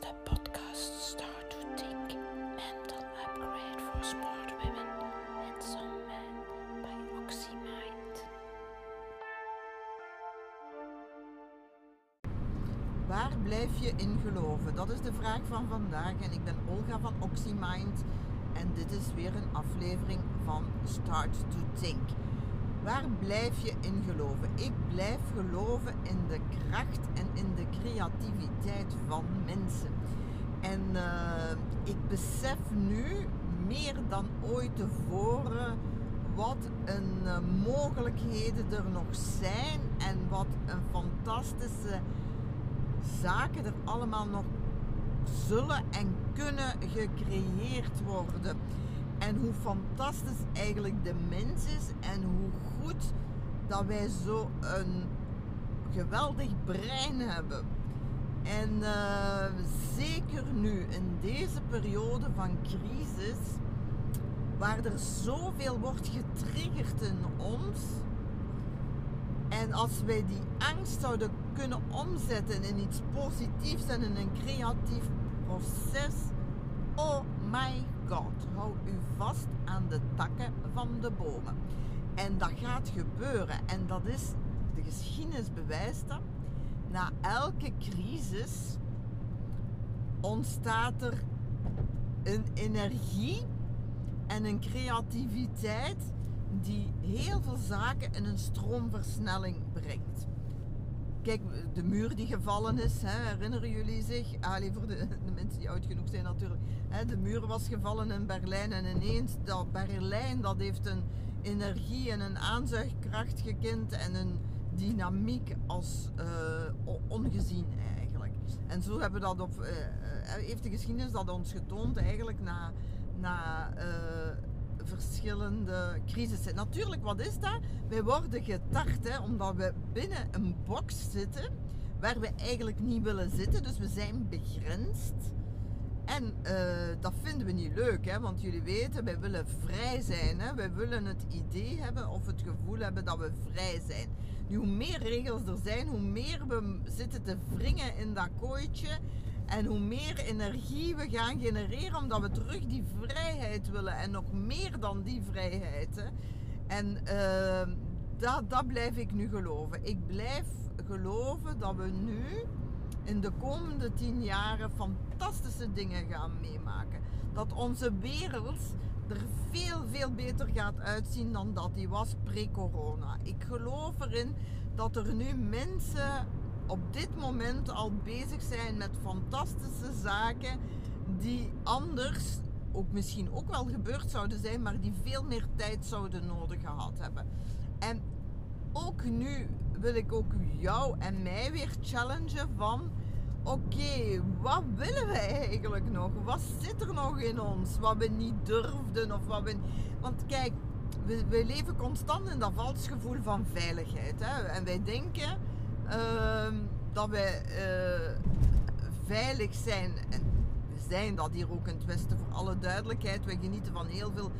de podcast Start to Think Mental Upgrade for Smart Women and Some Men by OxyMind. Waar blijf je in geloven? Dat is de vraag van vandaag en ik ben Olga van OxyMind en dit is weer een aflevering van Start to Think. Waar blijf je in geloven? Ik blijf geloven in de kracht en in de creativiteit van mensen. En eh, ik besef nu meer dan ooit tevoren wat een eh, mogelijkheden er nog zijn en wat een fantastische zaken er allemaal nog zullen en kunnen gecreëerd worden. En hoe fantastisch eigenlijk de mens is en hoe goed dat wij zo een geweldig brein hebben. En eh, zeker nu in deze periode van crisis, waar er zoveel wordt getriggerd in ons. En als wij die angst zouden kunnen omzetten in iets positiefs en in een creatief proces, oh my god, hou u vast aan de takken van de bomen. En dat gaat gebeuren. En dat is, de geschiedenis bewijst dat, na elke crisis ontstaat er een energie en een creativiteit die heel veel zaken in een stroomversnelling brengt. Kijk, de muur die gevallen is, hè, herinneren jullie zich? Allee, voor de, de, mensen die oud genoeg zijn natuurlijk. Hè, de muur was gevallen in Berlijn en ineens dat Berlijn dat heeft een energie en een aanzuigkracht gekend en een dynamiek als uh, ongezien eigenlijk. En zo hebben dat op, uh, heeft de geschiedenis dat ons getoond eigenlijk na, na verschillende crisissen. Natuurlijk, wat is dat? Wij worden getart hè, omdat we binnen een box zitten waar we eigenlijk niet willen zitten. Dus we zijn begrensd. En uh, dat vinden we niet leuk, hè? want jullie weten, wij willen vrij zijn. Hè? Wij willen het idee hebben of het gevoel hebben dat we vrij zijn. Nu, hoe meer regels er zijn, hoe meer we zitten te wringen in dat kooitje. En hoe meer energie we gaan genereren, omdat we terug die vrijheid willen. En nog meer dan die vrijheid. Hè? En uh, dat, dat blijf ik nu geloven. Ik blijf geloven dat we nu in de komende tien jaren fantastische dingen gaan meemaken. Dat onze wereld er veel, veel beter gaat uitzien dan dat die was pre-corona. Ik geloof erin dat er nu mensen op dit moment al bezig zijn met fantastische zaken die anders ook misschien ook wel gebeurd zouden zijn, maar die veel meer tijd zouden nodig gehad hebben. En ook nu wil ik ook jou en mij weer challengen van oké, wat willen wij eigenlijk nog? Wat zit er nog in ons wat we niet durfden of wat we... Want kijk, we, we leven constant in dat vals gevoel van veiligheid. Hè? En wij denken dat wij uh, veilig zijn. En we zijn dat hier ook in het Westen voor alle duidelijkheid. Wij genieten van heel veel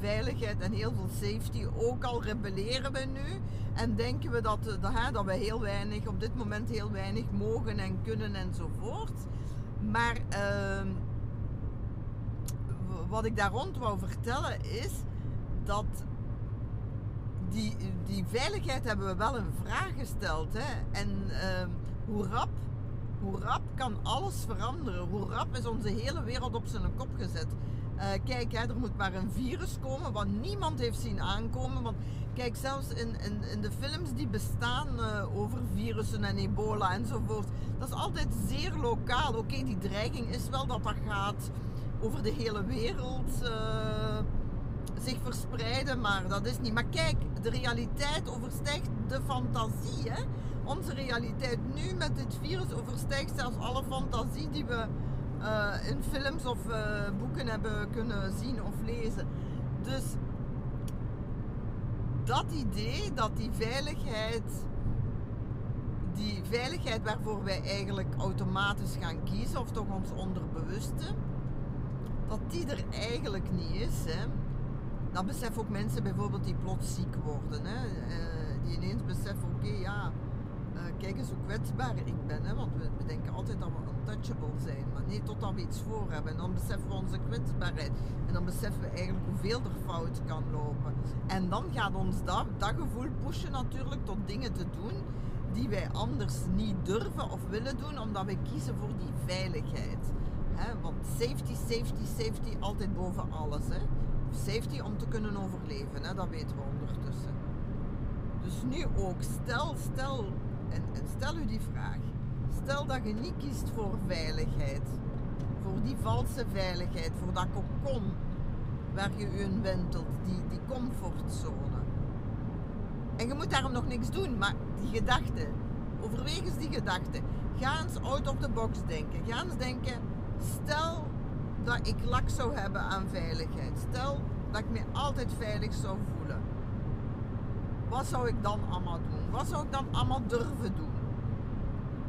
veiligheid en heel veel safety. Ook al rebelleren we nu en denken we dat, dat, hè, dat we heel weinig, op dit moment heel weinig mogen en kunnen enzovoort. Maar uh, wat ik daar rond wou vertellen is dat die, die veiligheid hebben we wel in vraag gesteld. Hè? En uh, hoe rap hoe rap kan alles veranderen? Hoe rap is onze hele wereld op zijn kop gezet? Uh, kijk, hè, er moet maar een virus komen wat niemand heeft zien aankomen. Want kijk, zelfs in, in, in de films die bestaan uh, over virussen en ebola enzovoort, dat is altijd zeer lokaal. Oké, die dreiging is wel dat dat gaat over de hele wereld uh, zich verspreiden, maar dat is niet. Maar kijk, de realiteit overstijgt de fantasie. Hè? Onze realiteit nu met dit virus overstijgt zelfs alle fantasie die we uh, in films of uh, boeken hebben kunnen zien of lezen. Dus dat idee dat die veiligheid, die veiligheid waarvoor wij eigenlijk automatisch gaan kiezen, of toch ons onderbewuste, dat die er eigenlijk niet is. Hè. Dat beseffen ook mensen bijvoorbeeld die plots ziek worden. Hè. Uh, die ineens beseffen, oké, ja, uh, kijk eens hoe kwetsbaar ik ben. Hè? Want we, denken altijd dat we untouchable zijn. Maar nee, totdat we iets voor hebben. En dan beseffen we onze kwetsbaarheid. En dan beseffen we eigenlijk hoeveel er fout kan lopen. En dan gaat ons dat, dat gevoel pushen natuurlijk tot dingen te doen die wij anders niet durven of willen doen, omdat we kiezen voor die veiligheid. Hè? Want safety, safety, safety, altijd boven alles. Hè? Safety om te kunnen overleven, hè? dat weten we ondertussen. Dus nu ook, stel, stel, en, stel u die vraag. Stel dat je niet kiest voor veiligheid, voor die valse veiligheid, voor dat kokon waar je u in wentelt, die, die comfortzone. En je moet daarom nog niks doen, maar die gedachte, overweeg eens die gedachte. Ga eens out of the box denken. Ga eens denken, stel dat ik lak zou hebben aan veiligheid. Stel dat ik me altijd veilig zou voelen. Wat zou ik dan allemaal doen? Wat zou ik dan allemaal durven doen?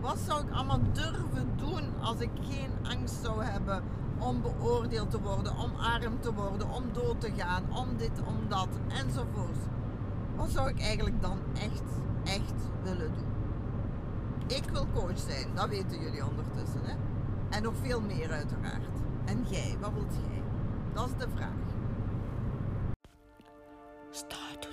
Wat zou ik allemaal durven doen als ik geen angst zou hebben om beoordeeld te worden, omarmd te worden, om dood te gaan, om dit, om dat, enzovoort. Wat zou ik eigenlijk dan echt, echt willen doen? Ik wil coach zijn, dat weten jullie ondertussen. Hè? En nog veel meer uiteraard. En jij, wat wilt jij? Dat is de vraag. Start.